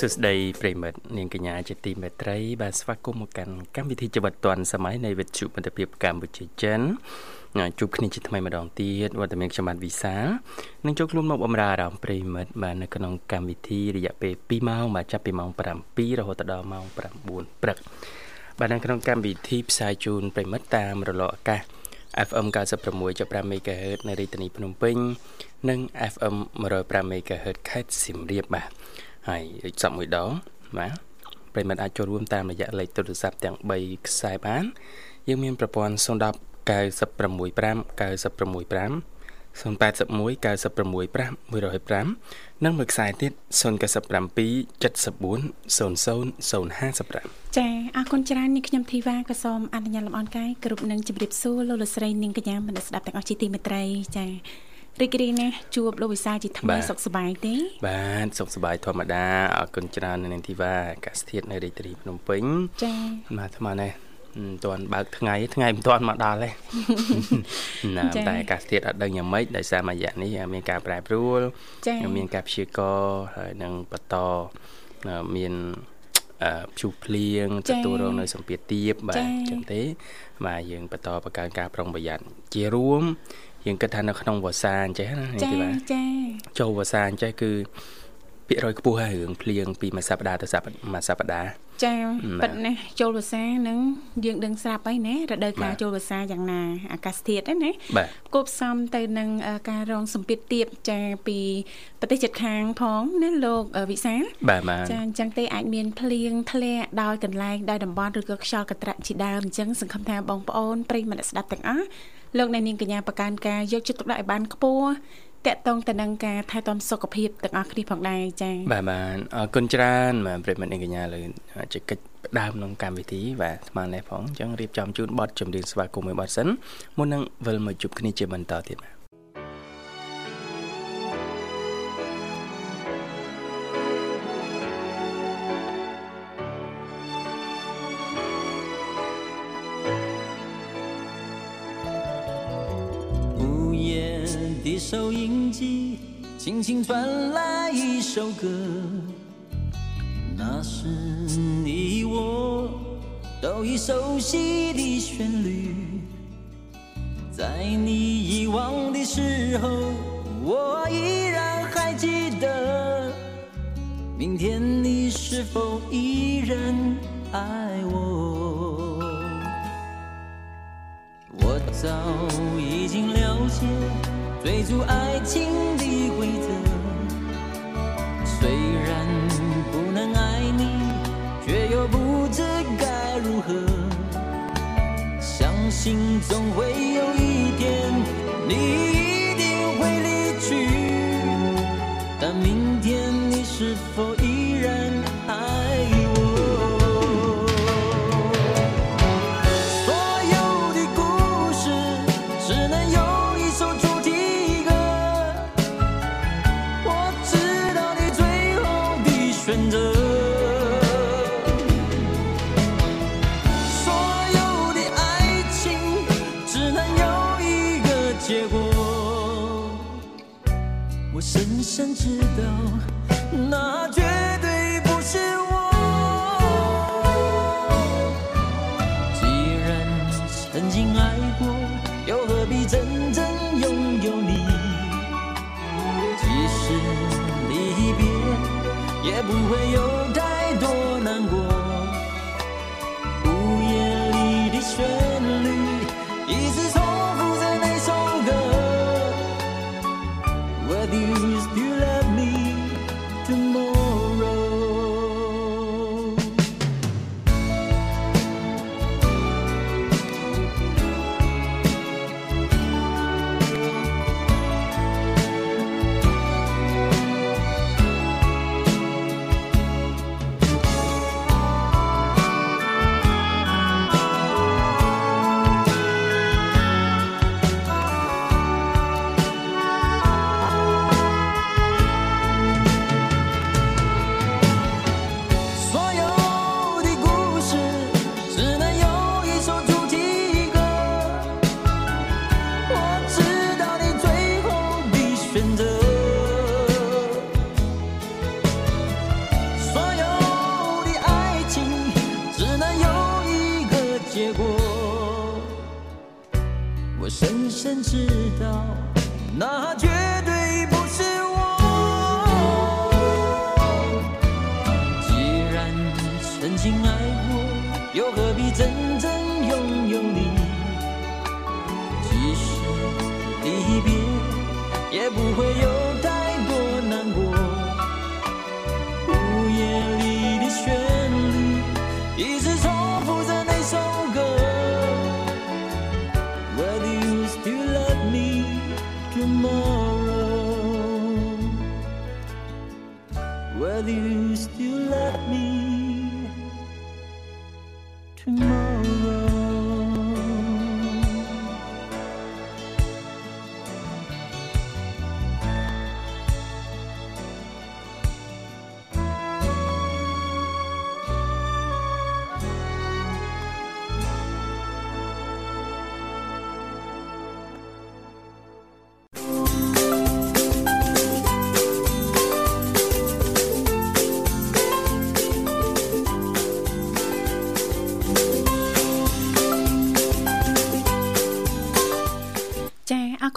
សួស្តីប្រិមិត្តនាងកញ្ញាជាទីមេត្រី បាទស្វាគមន៍មកកាន់កម្មវិធីជីវិតឌွန်សម័យនៃវិទ្យុមិត្តភាពកម្ពុជាចិនជួបគ្នាជាថ្មីម្ដងទៀតវត្តមានខ្ញុំបាទវិសានឹងចូលខ្លួនមកបម្រើអារម្មណ៍ប្រិមិត្តបាទនៅក្នុងកម្មវិធីរយៈពេល2ម៉ោងបាទចាប់ពីម៉ោង7រហូតដល់ម៉ោង9ព្រឹកបាទនៅក្នុងកម្មវិធីផ្សាយជូនប្រិមិត្តតាមរលកអាកាស FM 96.5 MHz នៅរាជធានីភ្នំពេញ និង FM 105 MHz ខេត្តសៀមរាបបាទ ហើយលេខស័ព្ទមួយដងបាទប្រិមត្តអាចចូលរួមតាមរយៈលេខទូរស័ព្ទទាំង3ខ្សែបានយើងមានប្រព័ន្ធ010 965 965 081 965 105និងមួយខ្សែទៀត097 74 00 055ចាអរគុណច្រើននាងខ្ញុំធីវ៉ាក៏សូមអនុញ្ញាតលំអរកាយគ្រប់នឹងជម្រាបសួរលោកលោកស្រីនាងកញ្ញាមនស្សស្ដាប់ទាំងអស់ជាទីមេត្រីចា រីករាយណាស់ជួបលោកវិសាជាថ្មីសុខសប្បាយទេបាទសុខសប្បាយធម្មតាអរគុណច្រើននៅនាងធីវ៉ាអាកាសធាតុនៅរាជធានីភ្នំពេញចា៎បាទថ្មនេះមិនទាន់បើកថ្ងៃថ្ងៃមិនទាន់មកដល់ទេណាតែអាកាសធាតុអត់ដឹងយ៉ាងម៉េចដោយសារមួយរយៈនេះមានការប្រែប្រួលមានការព្យាករហើយនឹងបន្តមានព្យុះភ្លៀងទទួលរងនៅសម្ពាធទាបបាទអញ្ចឹងទេបាទយើងបន្តបង្កើនការប្រុងប្រយ័ត្នជារួម យើងគិតថានៅក្នុងវស្សាអញ្ចេះណានេះទេបាទចាចូលវស្សាអញ្ចេះគឺភាគរយខ្ពស់ហើយរឿងភ្លៀងពីមួយសប្តាហ៍ទៅមួយសប្តាហ៍ ចាប៉ិតណាចូលវស្សានឹងយើងដឹងស្រាប់ហើយណារដូវកាលចូលវស្សាយ៉ាងណាអាកាសធាតុណាគប់សំទៅនឹងការរងសម្ពាធទៀបចាពីប្រទេសជិតខាងផងណាលោកវិសាបាទចាអញ្ចឹងទេអាចមានភ្លៀងធ្លាក់ដោយកន្លែងដោយតំបន់ឬក៏ខ្យល់កន្ត្រាក់ជាដើមអញ្ចឹងសង្ឃឹមថាបងប្អូនប្រិយមិត្តស្ដាប់ទាំងអស់លោកអ្នកនាងកញ្ញាបកានការយកចិត្តទុកដាក់ឲ្យបានខ្ពស់ តកតងទៅនឹងការថែទាំសុខភាពទាំងអស់គ្នាផងដែរចា៎បាទបាទអរគុណច្រើនបាទប្រិមត្តនាងកញ្ញាលើជាកិច្ចផ្ដើមក្នុងកម្មវិធីបាទស្មាននេះផងអញ្ចឹងរៀបចំជូនបទចម្រៀងស្វាគមន៍មួយបទសិនមុននឹងវិលមកជួបគ្នាជាបន្តទៀតបាទ 机轻轻传来一首歌，那是你我都已熟悉的旋律。在你遗忘的时候，我依然还记得。明天你是否依然爱我？我早已经了解。追逐爱情的规则，虽然不能爱你，却又不知该如何。相信总会有一天，你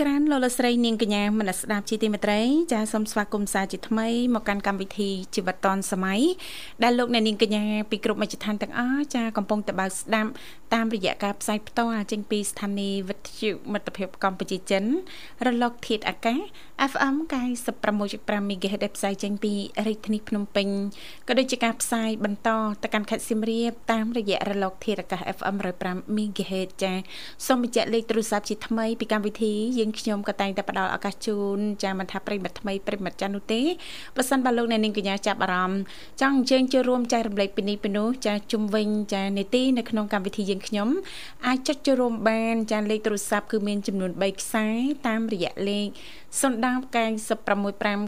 ច្រើនលោកលកស្រីនាងកញ្ញាមនស្ដាប់ជាទីមេត្រីចាសូមស្វាគមន៍សាជាថ្មីមកកាន់កម្មវិធីជីវិតឌွန်សម័យដែលលោកអ្នកនាងកញ្ញាពីគ្រប់មជ្ឈដ្ឋានទាំងអស់ចាកំពុងតបស្ដាប់តាមរយៈការផ្សាយផ្ទាល់ចេញពីស្ថានីយ៍វិទ្យុមិត្តភាពកម្ពុជាចិនរលកធាតុអាកាស FM 96.5 MHz ដែលផ្សាយចេញពីរាជធានីភ្នំពេញក៏ដូចជាការផ្សាយបន្តទៅកាន់ខេត្តសៀមរាបតាមរយៈរលកធាតុអាកាស FM 105 MHz ចាសូមបញ្ជាក់លេខទូរស័ព្ទជាថ្មីពីកម្មវិធីយើងខ្ញុំក៏តែងតែផ្ដល់ឱកាសជូនចាមិនថាប្រិមិត្តថ្មីប្រិមិត្តចាស់នោះទេបើសិនបើលោកអ្នកនាងកញ្ញាចាប់អារម្មណ៍ចង់អញ្ជើញចូលរួមចែករំលែកពីនេះពីនោះចាជុំវិញចានេតិនៅក្នុងកម្មវិធីយើងខ្ញុំអាចចុចចូលរួមបានចាលេខទូរស័ព្ទគឺមានចំនួន3ខ្សែតាមរយៈលេខ010 965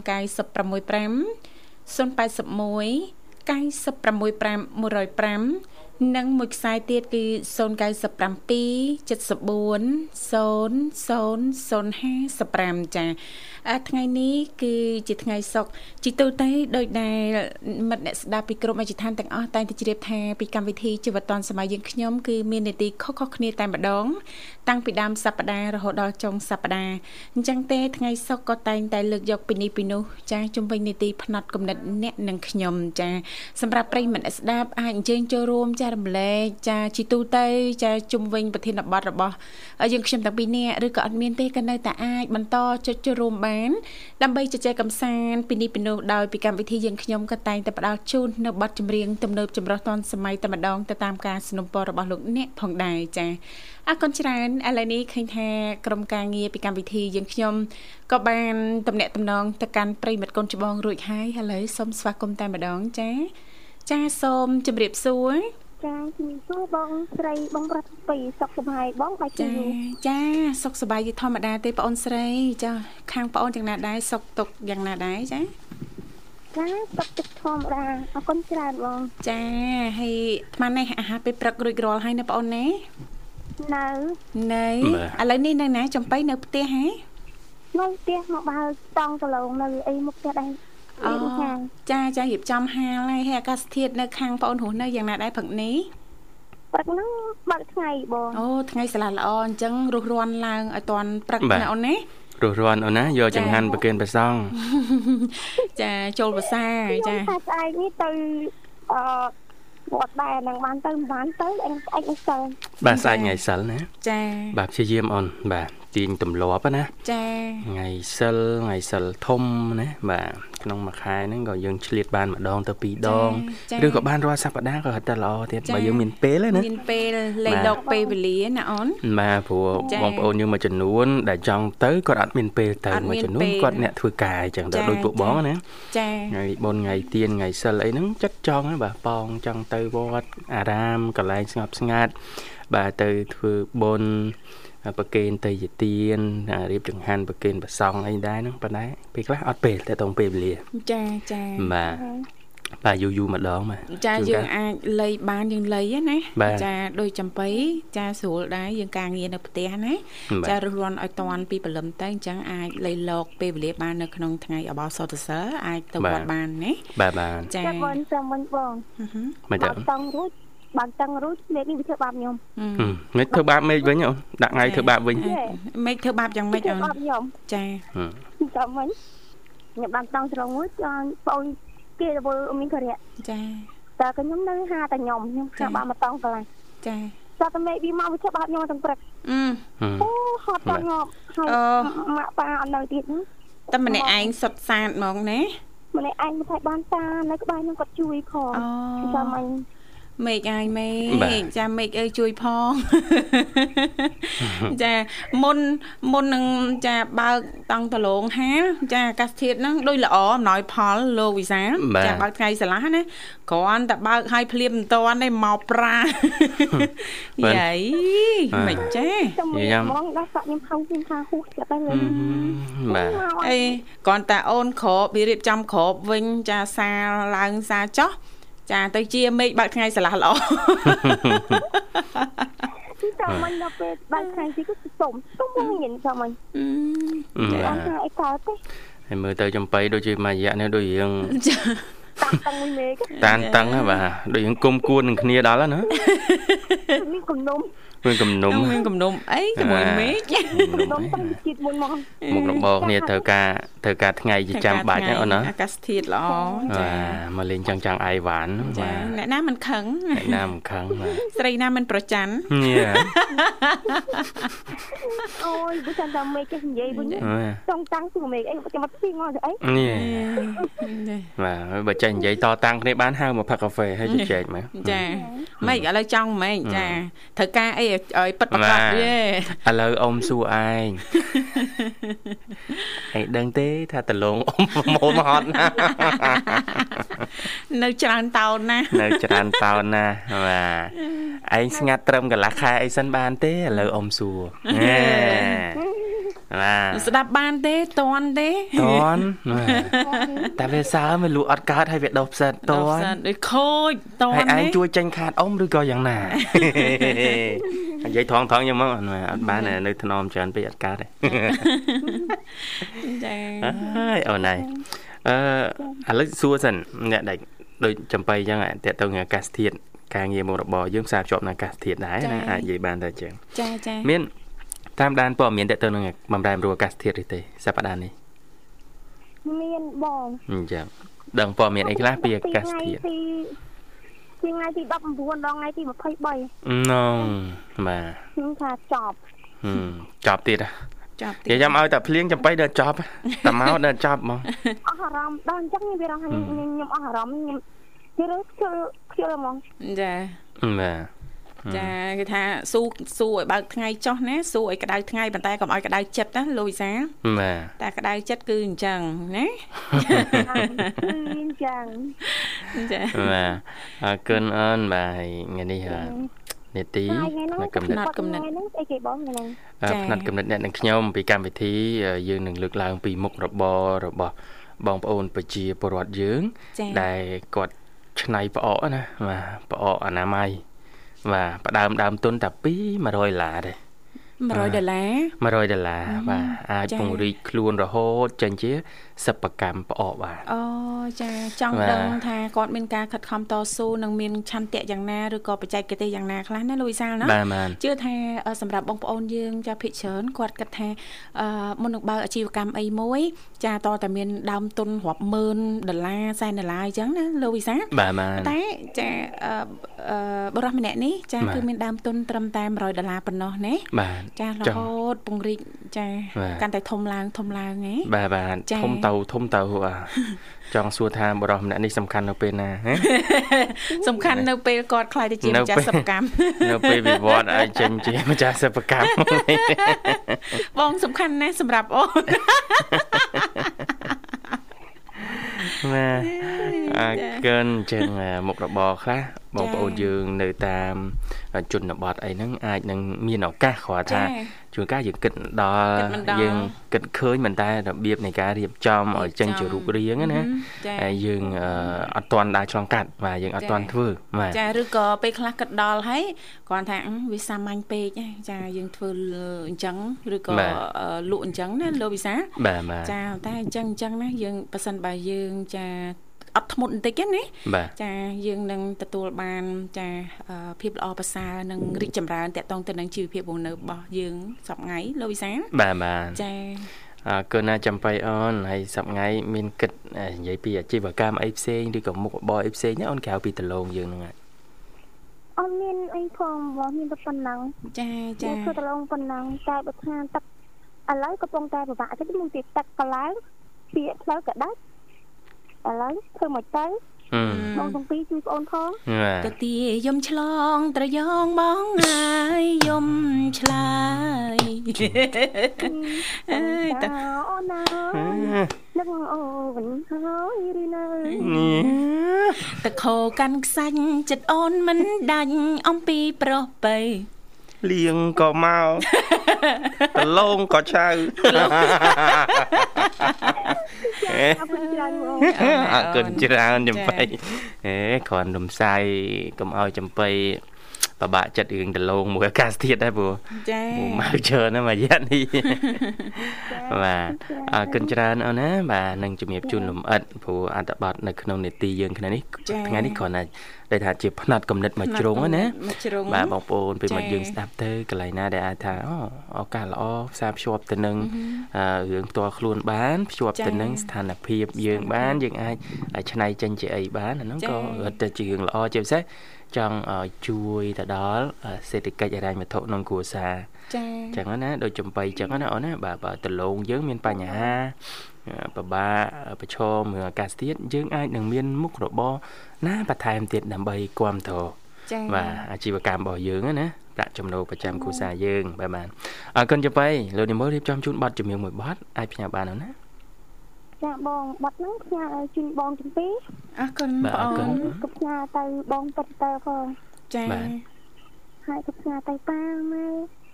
965 081 965 105 និងមួយខ្សែទៀតគឺ097 74 00055ចាថ្ងៃនេះគឺជាថ្ងៃសុក្រជីទូទៅដោយដែលមិត្តអ្នកស្ដាប់ពីគ្រប់មជ្ឈដ្ឋានទាំងអស់តែងតែជ្រាបថាពីកម្មវិធីជីវិតឌွန်សម័យយើងខ្ញុំគឺមាននីតិខុសៗគ្នាតែម្ដង តាំងពីដើមសប្ដាហ៍រហូតដល់ចុងសប្ដាហ៍អញ្ចឹងទេថ្ងៃសុក្រក៏តែងតែលើកយកពីនេះពីនោះចាជំវិញនីតិផ្នែកកំណត់អ្នកនិងខ្ញុំចាសម្រាប់ប្រិយមិត្តអ្នកស្ដាប់អាចអញ្ជើញចូលរួមចារំលែកចាជីទូទៅចាជំវិញប្រធានបទរបស់យើងខ្ញុំទាំងពីរនាក់ឬក៏អត់មានទេក៏នៅតែអាចបន្តចុចចូលរួមបានដើម្បីជជែកកម្សាន្តពីនេះពីនោះដោយពីកម្មវិធីយើងខ្ញុំក៏តែងតែផ្ដល់ជូននៅបទចម្រៀងទំនើបចម្រុះទាន់សម័យតែម្ដងទៅតាមការสนับสนุนរបស់លោកអ្នកផងដែរចាអរគុណច្រើនឥឡូវនេះឃើញថាក្រុមការងារពីកម្មវិធីយើងខ្ញុំក៏បានតំណាក់តំណងទៅកាន់ប្រិមិត្តកូនច្បងរួចហើយឥឡូវសូមស្វាគមន៍តែម្ដងចាចាសូមជម្រាបសួរ ចាជំរាបសួរបងស្រីបងប្រុសពីសុខសប្បាយបងបាយចាចាសុខសប្បាយធម្មតាទេបងអូនស្រីចាខាងបងអូនយ៉ាងណាដែរសុខទុកយ៉ាងណាដែរចាចាសុខទុកធម្មតាអរគុណច្រើនបងចាហើយអាត្មានេះអាហារពេលព្រឹករួចរាល់ហើយណាបងអូនណានៅនៅឥឡូវនេះនៅណាចំបៃនៅផ្ទះហ៎នៅផ្ទះមកបើតង់កន្លងនៅអីមុខផ្ទះដែរ អូចាចារៀបចំហាលហើយហើយអាកាសធាតុនៅខាងបងអូនរស់នៅយ៉ាងណាដែរព្រឹកនេះព្រឹកហ្នឹងបើកថ្ងៃបងអូថ្ងៃស្លាល្អអញ្ចឹងរស់រាន់ឡើងឲ្យតាន់ព្រឹកណាអូនណារស់រាន់អូនណាយកចង្ហាន់ប្រគិនប្រសងចាចូលភាសាចាថាស្អែកនេះទៅអឺវត្តដែរនឹងបានទៅបានទៅអញស្អែកនេះសិលបាទស្អែកថ្ងៃសិលណាចាបាទព្យាយាមអូនបាទ ទាញទម្លាប់ណាចាថ្ងៃសិលថ្ងៃសិលធំណាបាទក្នុងមួយខែហ្នឹងក៏យើងឆ្លៀតបានម្ដងទៅពីរដងឬក៏បានរាល់សប្ដាហ៍ក៏ហិតតែល្អទៀតបើយើងមានពេលណាមានពេលលេខដកពេលវេលាណាអូនបាទព្រោះបងប្អូនយើងមួយចំនួន ដែលចង់ទៅគាត់អត់មានពេលទៅមួយចំនួនគាត់អ្នកធ្វើការអញ្ចឹងទៅដូចពួកបងណាចាថ្ងៃបុណ្យថ្ងៃទៀនថ្ងៃសិលអីហ្នឹងចិត្តចង់ណាបាទប៉ងចង់ទៅវត្តអារាមកន្លែងស្ងប់ស្ងាត់បាទទៅធ្វើបុណ្យ ប្រគេនតេយ្យទានរៀបចង្ហាន់ប្រគេនប្រសង់អីដែរហ្នឹងប៉ុន្តែពេលខ្លះអត់ពេលតែតងពេលវេលាចាចាបាទបាទយូរយូរម្ដងបាទចាយើងអាចលៃបានយើងលៃណាចាដូចចំបៃចាស្រួលដែរយើងការងារនៅផ្ទះណាចារស់រាន់ឲ្យតាន់ពីព្រលឹមទៅអញ្ចឹងអាចលៃលោកពេលវេលាបាននៅក្នុងថ្ងៃអបអរសតសើអាចទៅវត្តបានណាបាទបាទចាបងចាំវិញបងមិនទៅតង់រួច បើកតឹងរួចមេឃនេះវាធ្វើបាបខ្ញុំហឹមហឹមមិនធ្វើបាបមេឃវិញអូនដាក់ថ្ងៃធ្វើបាបវិញមេឃធ្វើបាបយ៉ាងម៉េចធ្វើអូនបាបខ្ញុំចាហឹមចាំមិញខ្ញុំបានតង់ត្រង់មួយចង់បងគេទៅអ៊ំមីក៏រៈចាតែខ្ញុំនៅហាតែខ្ញុំខ្ញុំចាំបានមកតង់កន្លែងចាតែតែមេឃវាមកវាធ្វើបាបខ្ញុំទាំងព្រឹកអឺហឹមអូហត់ដល់ងាប់ហើយអូម៉ាក់ប៉ាអត់នៅទៀតណាតែម្នាក់ឯងសុតសាតហ្មងណាម្នាក់ឯងមិនថាបានតានៅក្បែរខ្ញុំគាត់ជួយផងអូចាំមិញ មេឃអាយមេបាទឃចាមេឃអើយជួយផងចាមុនមុននឹងចាបើកតង់ដលងហាលចាអាកាសធាតុហ្នឹងដូចល្អអំណោយផលលោកវិសាលបាទចាបើកថ្ងៃស្រឡះណាគ្រាន់តែបើកឲ្យភ្លាមមិនតាន់ទេមកប្រាបាទយាយមិនចាចាំមើលយ៉ាំហ្មងដល់សាក់ខ្ញុំហៅខ្ញុំថាហ៊ូចិត្តទៅលើហឹមបាទអីគ្រាន់តែអូនក្របវារៀបចំក្របវិញចាសាលឡើងសាចោះ ចាទៅជាមេឃបើកថ្ងៃស្រឡះល្អចាំមិញដល់ពេលបើកថ្ងៃទីគឺសុំសុំមកញ៉ាំចាំមិញអឺហឹមអបាទត់ថាអីកើតទេហើយមើលទៅចំបៃដូចជាមួយរយៈនេះដូចរៀងចាតាមតាំងមួយមេឃតានតឹងហ៎បាទដូចរៀងគុំគួននឹងគ្នាដល់ហើយណាមានគំនុំ មានគំនុំខ្ញុំមានគំនុំអីជាមួយមេឃគំនុំតាំងជាតិមុនមកមុខរបរគ្នាត្រូវការត្រូវការថ្ងៃជាចាំបាច់ណាអូនណាអាកាសធាតុល្អបាចាទមកលេងចង់ចង់អាយវ៉ាន់ចាបាទអ្នកណាមិនខឹងអ្នកណាមិនខឹងបាទស្រីណាមិនប្រច័ណ្ឌញ៉ាអូយបើចាំតែមេឃគេនិយាយវិញចង់តាំងទូមេឃអីចាំមកទីមកទៅអីញ៉ាបាទបើចេះនិយាយតតាំងគ្នាបានហៅមកផឹកកាហ្វេហើយជជែកមកចាម៉េចឥឡូវចង់ម៉េចចាត្រូវការអីឲ្យប៉ិតប្រកបបាទទេឥឡូវអ៊ំសួរឯងឯងដឹងទេថាតលងអ៊ំប្រមូលមកហត់ណាស់នៅច្រើនតោនណានៅច្រើនតោនណាស់បាទឯងស្ងាត់ត្រឹមកន្លះខែអីសិនបានទេឥឡូវអ៊ំសួរណែ បាទស្ដាប់បានទេតន់ទេតន់តែវាសើមិនលូអត់កើតហើយវាដុសផ្សិតតដល់ន់ផ្សិតដូចខូចតហើយន់ឯងទេជួយចាញ់ខាតអ៊ំឬក៏យ៉ាងណានិយាយថងថងយ៉ាងមកអត់អត់បាននៅថ្នមច្រើនពេកអត់កើតទេចាហើយអូនហើយអឺឥឡូវសួរសិនអ្នកដែលដូចចំបៃអញ្ចឹងតើតើអាកាសធាតុការងារមុខរបរយើងផ្សារភ្ជាប់នឹងអាកាសធាតុដែរណាអាចនិយាយបានតែអញ្ចឹងចាចាមាន តាមដានព័ត៌មានតើតើនឹងបំរែបំរួលអាកាសធាតុឬទេសប្តាហ៍នេះមានបងអញ្ចឹងដឹងព័ត៌មានអីខ្លះពីអាកាសធាតុទីទីថ្ងៃទី19ដល់ថ្ងៃទី23ណងបាទខ្ញុំថាចប់ហឹមចប់ទៀតហ៎ចាប់និយាយចាំឲ្យតែភ្លៀងចំបៃដល់ចប់តែមកដល់ចប់ហ្មងអស់អារម្មណ៍ដល់អញ្ចឹងខ្ញុំវារស់ខ្ញុំខ្ញុំអស់អារម្មណ៍ខ្ញុំនិយាយខ្ជិលខ្ជិលហ្មងចាបាទ ចាគេថាស៊ូស៊ូឲ្យបើកថ្ងៃចោះណាស៊ូឲ្យក្តៅថ្ងៃប៉ុន្តែកុំឲ្យក្តៅចិត្តណាលូយសាបាទតែក្តៅចិត្តគឺអញ្ចឹងណាគឺអញ្ចឹងចាបាទអរគុណអូនបាទហើយថ្ងៃនេះអ่าនេតិថ្ងៃហ្នឹងនៅកំណត់ថ្ងៃហ្នឹងអីគេបងថ្ងៃហ្នឹងអ่าផ្នែកកំណត់អ្នកនឹងខ្ញុំពីកម្មវិធីអឺយើងនឹងលើកឡើងពីមុខរបររបស់បងប្អូនប្រជាពលរដ្ឋយើងចាដែលគាត់ឆ្នៃផ្អកណាបាទផ្អកអនាម័យ បាទផ្ដើមដើមទុនតែ2 100ដុល្លារទេ100ដុល្លារ100ដុល្លារបាទអាចចា៎ពង្រីកខ្លួនរហូតចេញជា សិប្បកម្មផ្អកបាទអូចាចង់បាទដឹងថាគាត់មានការខិតខំតស៊ូនិងមានឆន្ទៈយ៉ាងណាឬក៏បច្ចេកទេសយ៉ាងណាខ្លះណាលូយសាលណាបាទបាទជឿថាអឺសម្រាប់បងប្អូនយើងចាភិកច្រើនគាត់គិតថាអឺមុននឹងបើកអាជីវកម្មអីមួយ ចាតតែមានដើមទុនរាប់ម៉ឺនដុល្លារសែនដុល្លារអញ្ចឹងណាលោកវិសាលបាទបាទតែចាអឺអឺបរិះម្នាក់នេះចាបាទគឺមានដើមទុនត្រឹមតែ100ដុល្លារប៉ុណ្ណោះណាបាទចារចុះហូតពង្រីកចាបាទកាន់តែធំឡើងធំឡើងហ៎បាទបាទចា៎ធំទៅធំទៅអាចង់សួរថាបរិសម្នាក់នេះសំខាន់នៅពេលណាហ៎សំខាន់នៅពេលគាត់ខ្លាយទៅជានៅម្ចាស់ពេលសិប្បកម្មនៅពេលវិវត្តឲ្យចេញជាម្ចាស់សិប្បកម្មបងសំខាន់ណាស់សម្រាប់អូនបាទអើកិនចឹងអាមុខរបរខ្លះបងប្អូនយើងនៅតាមជនបទអីហ្នឹងអាចនឹងមានឱកាសគ្រាន់ថា ជួនកាលយើងគិតមិនដល់គិតមិនដល់យើងគិតឃើញមិនតែរបៀបនៃការរៀបចំឲ្យចេញជារូបរាងណាចាហើយយើងអឺអត់ទាន់ដើរឆ្លងកាត់បាទយើងអត់ទាន់ធ្វើបាទចាឬក៏ពេលខ្លះគិតដល់ហើយគាត់ថាអឺវាសាមញ្ញពេកណាចាយើងធ្វើអញ្ចឹងឬក៏បាទអឺលក់អញ្ចឹងណាលោកវិសាបាទបាទចាតែអញ្ចឹងអញ្ចឹងណាយើងប៉ះសិនបើយើងចា អត់ធ្មត់បន្តិចណាបាទចាយើងនឹងទទួលបានចាអឺភាពល្អប្រសើរនិងរីកចម្រើនតកតងទៅនឹងជីវភាពរស់នៅរបស់យើងសប្ងៃលោកវិសាលបាទបាទចាអរគុណណាចំបៃអូនហើយសប្ងៃមានគិតអឺនិយាយពីអាជីវកម្មអីផ្សេងឬក៏មុខរបរអីផ្សេងណាអូនក្រៅពីដលងយើងហ្នឹងហ่ะអត់មានអីផងបងមានតែប៉ុណ្ណឹងចាចាចាធ្វើតឡងប៉ុណ្ណឹងតែបើថាទឹកឥឡូវកំពុងតែពិបាកតិចមានពីទឹកកន្លែងពីផ្លូវក៏ដាច់ ឥឡូវធ្វើមកទៅហឹមបងទាំងពីរជួយប្អូនផងបាទទៅទីយំឆ្លងត្រយងបងហើយយំឆ្លើយអើយតើអូនណានឹងអូនហើយឬនៅតខោកាន់ខ្សាច់ចិត្តអូនមិនដាច់អំពីប្រុសបៃ លៀងក៏មកដលងក៏ឆៅអរគុណច្រើនបងអរគុណច្រើនចំបៃអេគ្រាន់រំសាយកុំឲ្យចំបៃបបាក់ចិត្តរឿងដលងមួយអាកាសធាតុដែរព្រោះចាមកមកច្រើនណាស់មួយរយៈនេះបាទអរគុណច្រើនអូនណាបាទនឹងជំរាបជូនលំអិតព្រោះអត្ថបទនៅក្នុងនេតិយើងថ្ងៃនេះថ្ងៃនេះគ្រាន់តែ ដែលថាជាផ្នែកកំណត់មួយជ្រុងណាមួយជ្រុងបាទបងប្អូនពេលមកចា៎យើងស្ដាប់ទៅកន្លែងណាដែលអាចថាអូឱកាសល្អផ្សារភ្ជាប់ទៅនឹងអឺរឿងផ្ទាល់ខ្លួនបានភ្ជាប់ចា៎ទៅនឹងស្ថានភាពយើងបានយើងអាចឆ្នៃចេញជាអីបានអាហ្នឹងចា៎ក៏រត់ទៅជារឿងល្អជាពិសេសចង់ឲ្យជួយទៅដល់អឺសេដ្ឋកិច្ចហិរញ្ញវត្ថុក្នុងគ្រួសារចាចឹងណាដូចចំបៃចឹងណាអូនណាបាទបើដលងយើងមានបញ្ហាអឺ ពិបាកប្រឈមរឿងអាកាសធាតុយើងអាចនឹងមានមុខរបរណាបន្ថែមទៀតដើម្បីគ្រប់គ្រងចាបាទអាជីវកម្មរបស់យើងហ្នឹងណាប្រាក់ចំណូលប្រចាំគ្រួសារយើងបាទបាទអរគុណចំបៃលោកនិមលរៀបចំជូនប័ណ្ណជំនឿមួយប័ណ្ណអាចផ្ញើបានអូនណាចាបងបាត់ហ្នឹងផ្ញើឲ្យជូនបងទាំងពីរអរគុណបាទបងអរគុអូណនក៏ផ្ញើទៅបងពិតទៅផងចាបាទហើយក៏ផ្ញើទៅប៉ាម៉ែ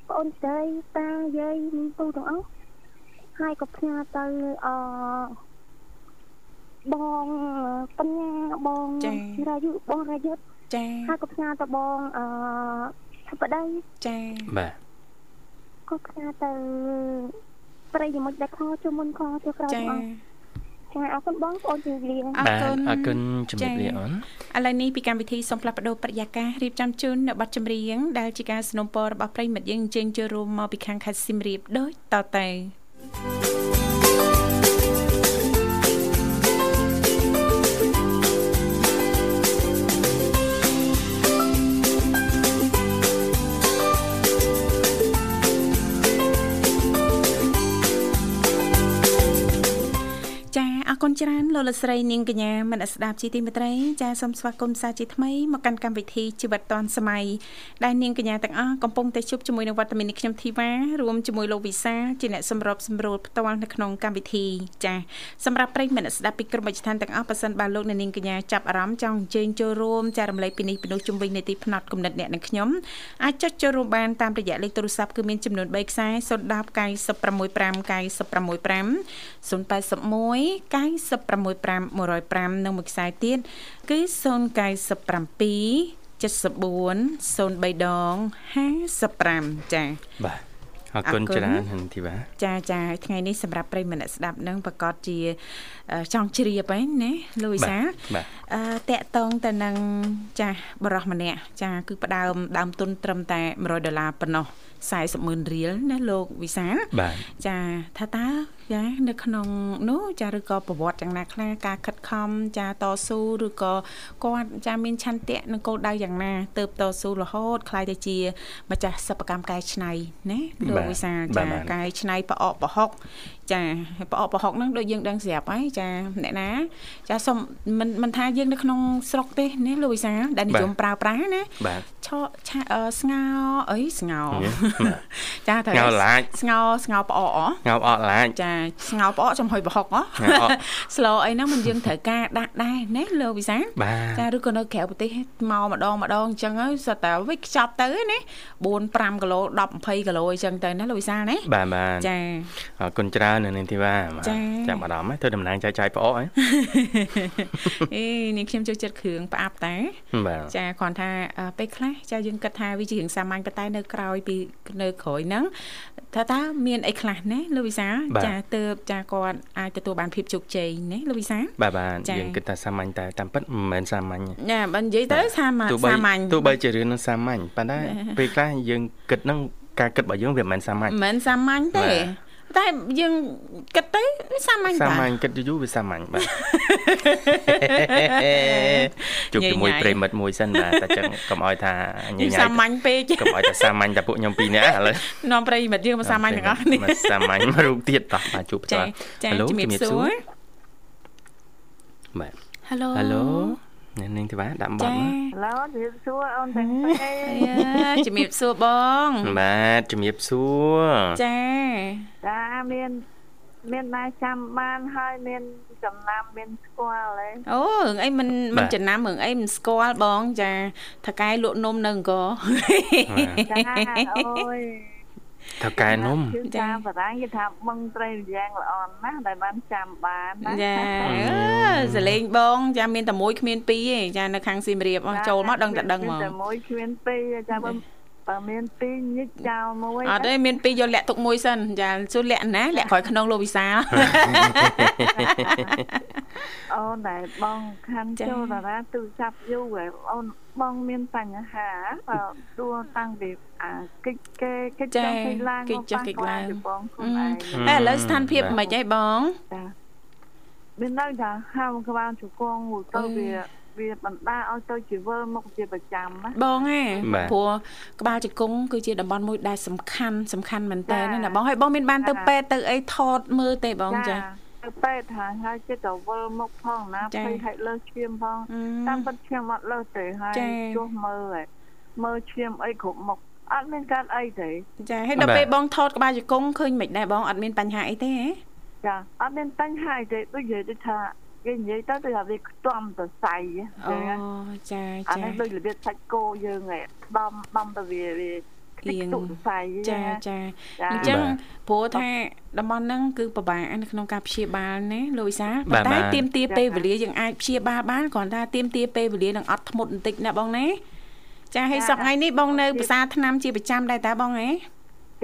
ប្អូនស្រីតាយាយមីងពូទាំងអស់ ហើយក៏ផ្ញើទៅអបងបញ្ញាបងរាយុបងរាយុទ្ធ ចា ហើយក៏ផ្ញើទៅបងអធិបតី ចា បាទ ក៏ផ្ញើទៅប្រិយមិត្តដែលខជុំមុនខទៅក្រោយ ចា បងចាអរគុណបងប្អូនជម្រាបលា អរ បាទ គុណ អរគុណជំរាបលាអូន ឥឡូវនេះពីកម្មវិធីសូមផ្លាស់ប្ដូរប្រយាកររៀបចំជូននៅប័ណ្ណចម្រៀងដែលជាការสนับสนุนរបស់ប្រិយមិត្តយើងអញ្ជើញចូលរួមមកពីខាងខេត្តសៀមរាបដូចតទៅ ចា អរគុណច្រើនលោកលោកស្រីនាងកញ្ញាមនស្សស្ដាប់ជីទីមេត្រីចាសូមស្វាគមន៍សាជាថ្មីមកកាន់កម្មវិធីជីវិតឌွန်សម័យដែលនាងកញ្ញាទាំងអស់កំពុងតែជួបជាមួយនឹងវត្តមាននេះខ្ញុំធីវ៉ារួមជាមួយលោកវិសាជាអ្នកសម្របសម្រួលផ្ទាល់នៅក្នុងកម្មវិធីចាសម្រាប់ប្រិយមិត្តអ្នកស្ដាប់ពីក្រុមវិទ្យាទាំងអស់ប៉ះសិនបាទលោកអ្នកនាងកញ្ញាចាប់អារម្មណ៍ចង់អញ្ជើញចូលរួមចារំលែកពីនេះពីនោះជុំវិញនីតិផ្នែកគំនិតអ្នកនិងខ្ញុំអាចចុចចូលរួមបានតាមរយៈលេខទូរស័ព្ទគឺមានចំនួន3ខ្សែ010 965 965 081 965 105និងមួយខ្សែទៀតគឺ097 74 03ដង55ចា៎បាទអរគុណអរគុណច្រើនហឹងធីវ៉ាចាចាថ្ងៃនេះសម្រាប់ប្រិយមិត្តអ្នកស្ដាប់នឹងប្រកាសជាអឺចង់ជ្រាបហ្នឹងណាលូវីសាបាទអឺតកតងទៅនឹងចាស់បរោះម្នាក់ចាគឺផ្ដើមដើមទុនត្រឹមតែ100ដុល្លារប៉ុណ្ណោះ40ម៉ឺនរៀលណាលោកវិសាលបាទចាថាតើចានៅក្នុងនោះចាឬក៏ប្រវត្តិយ៉ាងណាខ្លះការខិតខំចាតស៊ូឬក៏គាត់ចាមានឆន្ទៈនិងគោលដៅយ៉ាងណាទៅតស៊ូរហូតខ្លាយទៅជាម្ចាស់សិប្បកម្មកែច្នៃណាលោកវិសាលចាកែច្នៃប្រអកប្រហុក ចាប្រអកប្រហុកហ្នឹងដូចយើងដឹងស្រាប់ហើយចាអ្នកណាចាសុំមិនមិនថាយើងនៅក្នុងស្រុកទេណាលោកវិសាលដែលនិយមប្រើប្រាស់ណាបាទឆក់ឆាអឺស្ងោអីស្ងោបាទចាតែស្ងោឡាចស្ងោស្ងោផ្អកអងោបអត់ឡាចចាស្ងោផ្អកចំហុយប្រហុកអស្ងោផ្អកស្លអីហ្នឹងមិនយើងត្រូវការដាក់ដែរណាលោកវិសាលបាទចាឬក៏នៅក្រៅប្រទេសមកម្ដងម្ដងអញ្ចឹងហើយសុទ្ធតែវិចខ្ចប់ទៅណា4 5គីឡូ10 20គីឡូអញ្ចឹងទៅណាលោកវិសាលណាបាទបាទចាអរគុណច្រើននៅនាងធីវ៉ាបាទចា៎ចាំអារម្មណ៍ទៅតំណាងចែកចាយប្អកហ៎អេនាងខ្ញុំចូលចិត្តគ្រឿងផ្អាប់តែបាទចាគ្រាន់ថាអឺពេលខ្លះចាយើងគិតថាវាជារឿងសាមញ្ញប៉ុន្តែនៅក្រោយពីនៅក្រោយហ្នឹងថាតើមានអីខ្លះណាលោកវិសាលចាទើបចាគាត់អាចទទួលបានភាពជោគជ័យណាលោកវិសាបាទបាទចា៎យើងគិតថាសាមញ្ញតែតាមពិតមិនមែនសាមញ្ញទេណាបើនិយាយទៅសាមញ្ញទោះបីសាមញ្ញទោះបីជារឿងនឹងសាមញ្ញប៉ុន្តែពេលខ្លះយើងគិតនឹងការគិតរបស់យើងវាមិនមែនសាមញ្ញមិនមែនសាមញ្ញទេបាទ តែយើងគិតទៅវាសាមញ្ញសាតាមញ្ញគិតយូរៗវាសាមញ្ញបាទជួបជាមួយញ៉ៃញ៉ៃប្រិមិត្តមួយសិនបាទតែចឹងកុំឲ្យថាញយើងញ៉ៃសាមញ្ញពេកកុំឲ្យតែសាមញ្ញតែពួកខ្ញុំពីរនាក់ឥឡូវនាំប្រិយមិត្តយើងមកសាមញ្ញទាំងអស់គ្នាមកសាមញ្ញមករូបទៀតតោះបាទជួបផ្ចាទាល់ចា Hello ជំរាបជំរាបសួសួររបាទ Hello Hello អ្នកនាងធីវ៉ាដាក់បចាទមកឡូជម្រាបសួរអូនទាំងពីរអាជំរាបសួរបង បាទជំរាបសួរចាចាមាន មានដែរចាំបានហើយមានចំណាំមានស្គាល់ហ៎អូរឿងអីមិនមិនចំណាំរឿងអីមិនស្គាល់បង ចាថកែលក់នំនៅអង្គរចាអូយ ថៅកែនំគឺថាបារាំងគេថាបឹងត្រីយ៉ាងល្អណាស់ដែលបានចាំបានណាចាអឺសលេងបងចាមានតែមួយគ្មានពីរទេចានៅខាងសៀមរាបអស់ចូលមកដឹងតែដឹងហ្មងតែមួយគ្មានពីរចាបើបើមានពីរញិចចោលមួយអត់ទេមានពីរយកលាក់ទុកមួយសិនចាសួរលាក់ណាលាក់ក្រោយខ្នងលោកវិសាលអូនដែលបងខាន់ចា៎ចូលតារាទូរស័ព្ទយូរហើយអូន បងមានបញ្ហាបើដួលតាំងពីអាកិច្ចគេកិច្ចចុះកិច្ចឡើងមកប៉ះពាល់ពីបងខ្លួនឯងតែឥឡូវស្ថានភាពមិនអីបងចាមានន័យថាហាមក្បាលជង្គង់មួយទៅវាវាបណ្ដាឲ្យទៅជាវិលមុខជាប្រចាំណាបងហ៎បាទព្រោះក្បាលជង្គង់គឺជាតំបន់មួយដែលសំខាន់សំខាន់មែនតើចា៎ណាបងហើយបងមានបានទៅចា៎ពេទ្យទៅអីថតមើលទេបងចា ទៅពេទ្យថាហើយចិត្តទៅវិលមុខផងណាចា៎ភ័យហិចលើសឈាមផងអឺតាមពិតឈាមអត់លើសទេហើយចា៎ជួសមើលហើយមើលឈាមអីគ្រប់មុខអត់មានកើតអីទេចាហើយដល់ពេលបងថតក្បាលជង្គង់ឃើញមិនដែរបងអត់មានបញ្ហាអីទេហ៎ចាអត់មានបញ្ហាអីទេដូចនិយាយទៅថាគេនិយាយទៅទៅថាវាខ្ទាំទៅសៃអូហ្នឹងចាអាចានេះដូចរបៀបសាច់គោយើងឯងដំដំទៅវាវា ខ្ទេចទុកសរសៃចាចាចាអញ្ចឹងព្រោះថាតំបន់ហ្នឹងគឺពិបាកនៅក្នុងការព្យាបាលណាលោកវិសាលបាទប៉ុន្តែបាទទៀមទាពេលវេលាយើងអាចព្យាបាលបានគ្រាន់តែទៀមទាពេលវេលានឹងអត់ធ្មត់បន្តិចណាបងណាចាហើយសប្តាហ៍ថ្ងៃនេះបងនៅភាសាថ្នាំជាប្រចាំដែរតាបងហ៎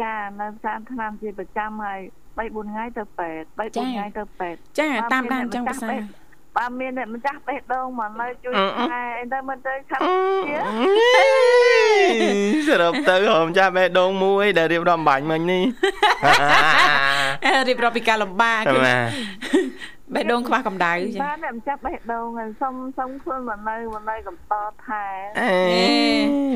ចានៅសានឆ្នាំជាប្រចាំហើយ3 4ថ្ងៃទៅពេទ្យ3 4ថ្ងៃទៅពេទ្យចាតាមដានអញ្ចឹងភាសា បើមានអ្នកម្ចាស់បេះដូងមកនៅជួយថែអីទៅមិនទៅខាត់ជាសរុបទៅហមចាស់បេះដូងមួយដែលរៀបរាប់បាញ់មិញនេះរៀបរាប់ពីការលំបាកបាទបេះដូងខ្វះកម្ដៅចាបាទអ្នកម្ចាស់បេះដូងហើយសុំសុំខ្លួនមកនៅមកនៅកំតថែអេ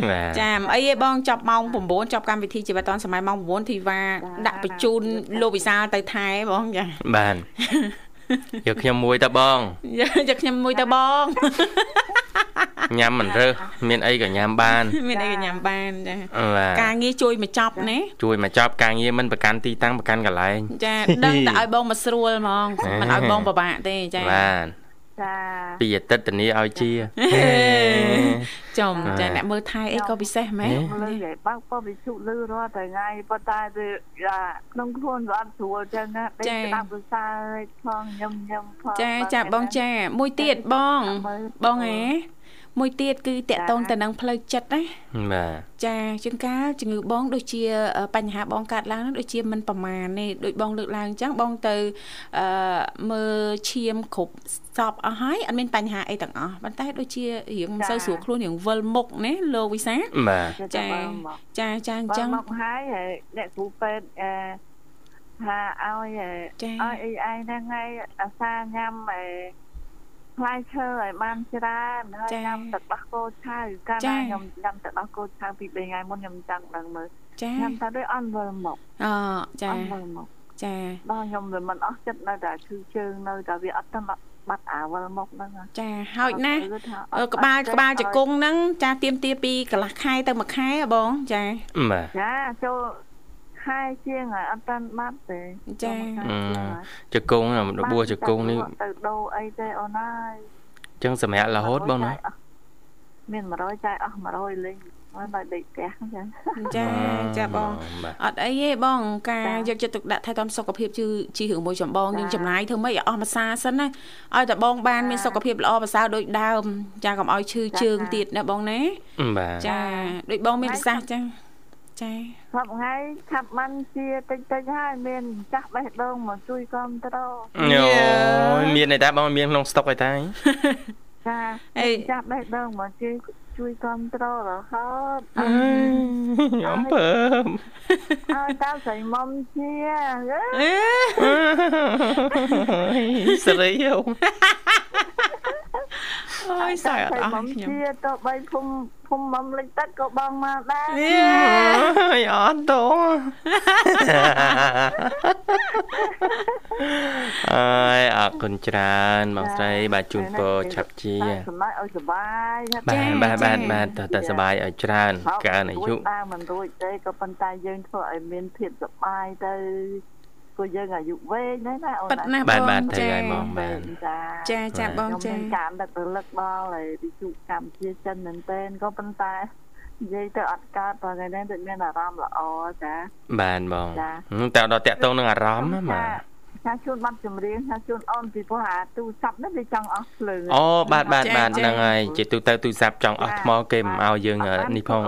បាទចាមិនអីទេបងចប់ម៉ោង9ចប់កម្មវិធីជីវិតឌុនសម័យម៉ោង9ធីវ៉ាដាក់បញ្ជូនលោកវិសាលទៅថែបងចាបាន យកខ្ញុំមួយតើបងយកខ្ញុំមួយទៅបងញ៉ាំមិនរើសមានអីក៏ញ៉ាំបាន មានអីក៏ញ៉ាំបានចាបាទការងារជួយមកចប់ណាជួយមកចប់ការងារមិនប្រកាន់ទីតាំងប្រកាន់កន្លែងចាដឹងតែឲ្យបងមកស្រួលហ្មងមិនឲ្យបងពិបាកទេចាបាទ ចាពីអាទិត្យធានាឲ្យជាចំចាអ្នកមើលថៃអីក៏ពិសេសមែនហេលើយឲ្យបើកពោវិជុលឺរាល់តែថ្ងៃប៉ុន្តែវាក្នុងខ្លួនវាអត់ស្រួលចឹងណាដេកស្ដាប់ភាសាផងញឹមញឹមផងចាចាបងចាមួយទៀតបងបងហ៎ មួយទៀតគឺតកតងទៅនឹងផ្លូវចិត្តណាបាទចាជួនកាលជំងឺបងដូចជាអឺបញ្ហាបងកើតឡើងហ្នឹងដូចជាមិនប្រមាណទេដូចបងលើកឡើងអញ្ចឹងបងទៅអឺមើលឈាមគ្រប់សពអស់ហើយអត់មានបញ្ហាអីទាំងអស់ប៉ុន្តែដូចជារៀងមិនសូវស្រួលខ្លួនរៀងវិលមុខណាលោកវិសាបាទចាចាចាអញ្ចឹចឹងងមកហើយអ្នកគ្រូពេទ្យអឺថាឲ្យចាឲ្យអីឯងហ្នឹងហើយអាសាញ៉ាំអី ផ្លែឈើឲ្យបានច្រើនហើយញ៉ាំទឹកដោះគោឆៅកាលណាខ្ញុំញ៉ាំទឹកដោះគោឆៅពី3ថ្ងៃមុនខ្ញុំចង់ដឹងមើលចាញ៉ាំតែដូចអន់វិលមកអចាអន់វិលមកចាដល់ខ្ញុំវាមិនអស់ចិត្តនៅតែឈឺជើងនៅតែវាអត់ទៅបាត់អាវលមកហ្នឹងចាហើយណាអឺក្បាលក្បាលជង្គង់ហ្នឹងចាទៀមទាពីកន្លះខែទៅមួយខែហ៎បងចាបាទចាចូល ខែជាងហើយអត់តាន់បាត់ទេចាជង្គង់របួសជង្គង់នេះទៅដូរអីទេអូនអើយចឹងសម្រាប់រហូតបងណាមាន100ចាយអស់100លេងមកដល់ដេកផ្ទះចឹងចាចាបងបាទអត់អីទេបងការចា៎យកចិត្តទុកដាក់ថែទាំសុខភាពគឺជារឿងមួយចម្បងយើងចំណាយធ្វើម៉េចឲ្យអស់មួយសាសិនណាឲ្យតែបងបានមានសុខភាពល្អប្រសើរដូចដើម ចាកុំឲ្យឈឺជើងទៀតណាបងណាបាទចាដូចបងមានប្រសាសន៍ចា ចាសប្ថ្ងៃឆាប់បានជាតិចតិចហើយមានចាស់បេះដូងមកជួយគ្រប់ត្រយោមានតែបងមានក្នុងស្តុកឯតាចាអីចាស់បេះដូងមកជួយជួយគ្រប់ត្ររហូតខ្ញុំពើមអើតើស្រីមុំជាស្រីយោ អូយសើចអត់អស់ខ្ញុំជាទៅបីភូមិភូមិមុំលិចទឹកក៏បងមកដែរអើយអត់តោអើយអរគុណច្រើនបងស្រីបាទជូនពរឆាប់ជាសម្រាប់ឲ្យសុបាយបាទបាទបាទបាទតើតើសុបាយឲ្យច្រើនកើនអាយុតាមមិនរួចទេក៏ប៉ុន្តែយើងធ្វើឲ្យមានភាពសុបាយទៅ ព្រោះយើងអាយុវែងហើយណាអូនប៉ិតណាបងបាទបាទទៅហើយហ្មងបាទចាចាបងចាខ្ញុំការដឹករលឹកដល់ហើយវិទ្យុកម្ពុជាចិនមែនតើក៏ប៉ុន្តែនិយាយទៅអត់កើតបើថ្ងៃនេះដូចមានអារម្មណ៍ល្អចាបានបងតែដល់តាក់ទងនឹងអារម្មណ៍បាទ ថាជួនបាត់ចម្រៀងថាជួនអូនពីព្រោះអាទូរស័ព្ទនេះវាចង់អស់ភ្លើងអូបាទបាទបាទហ្នឹងហើយជាទូទៅទូរស័ព្ទចង់អស់ថ្មគេមិនឲ្យយើងនេះផង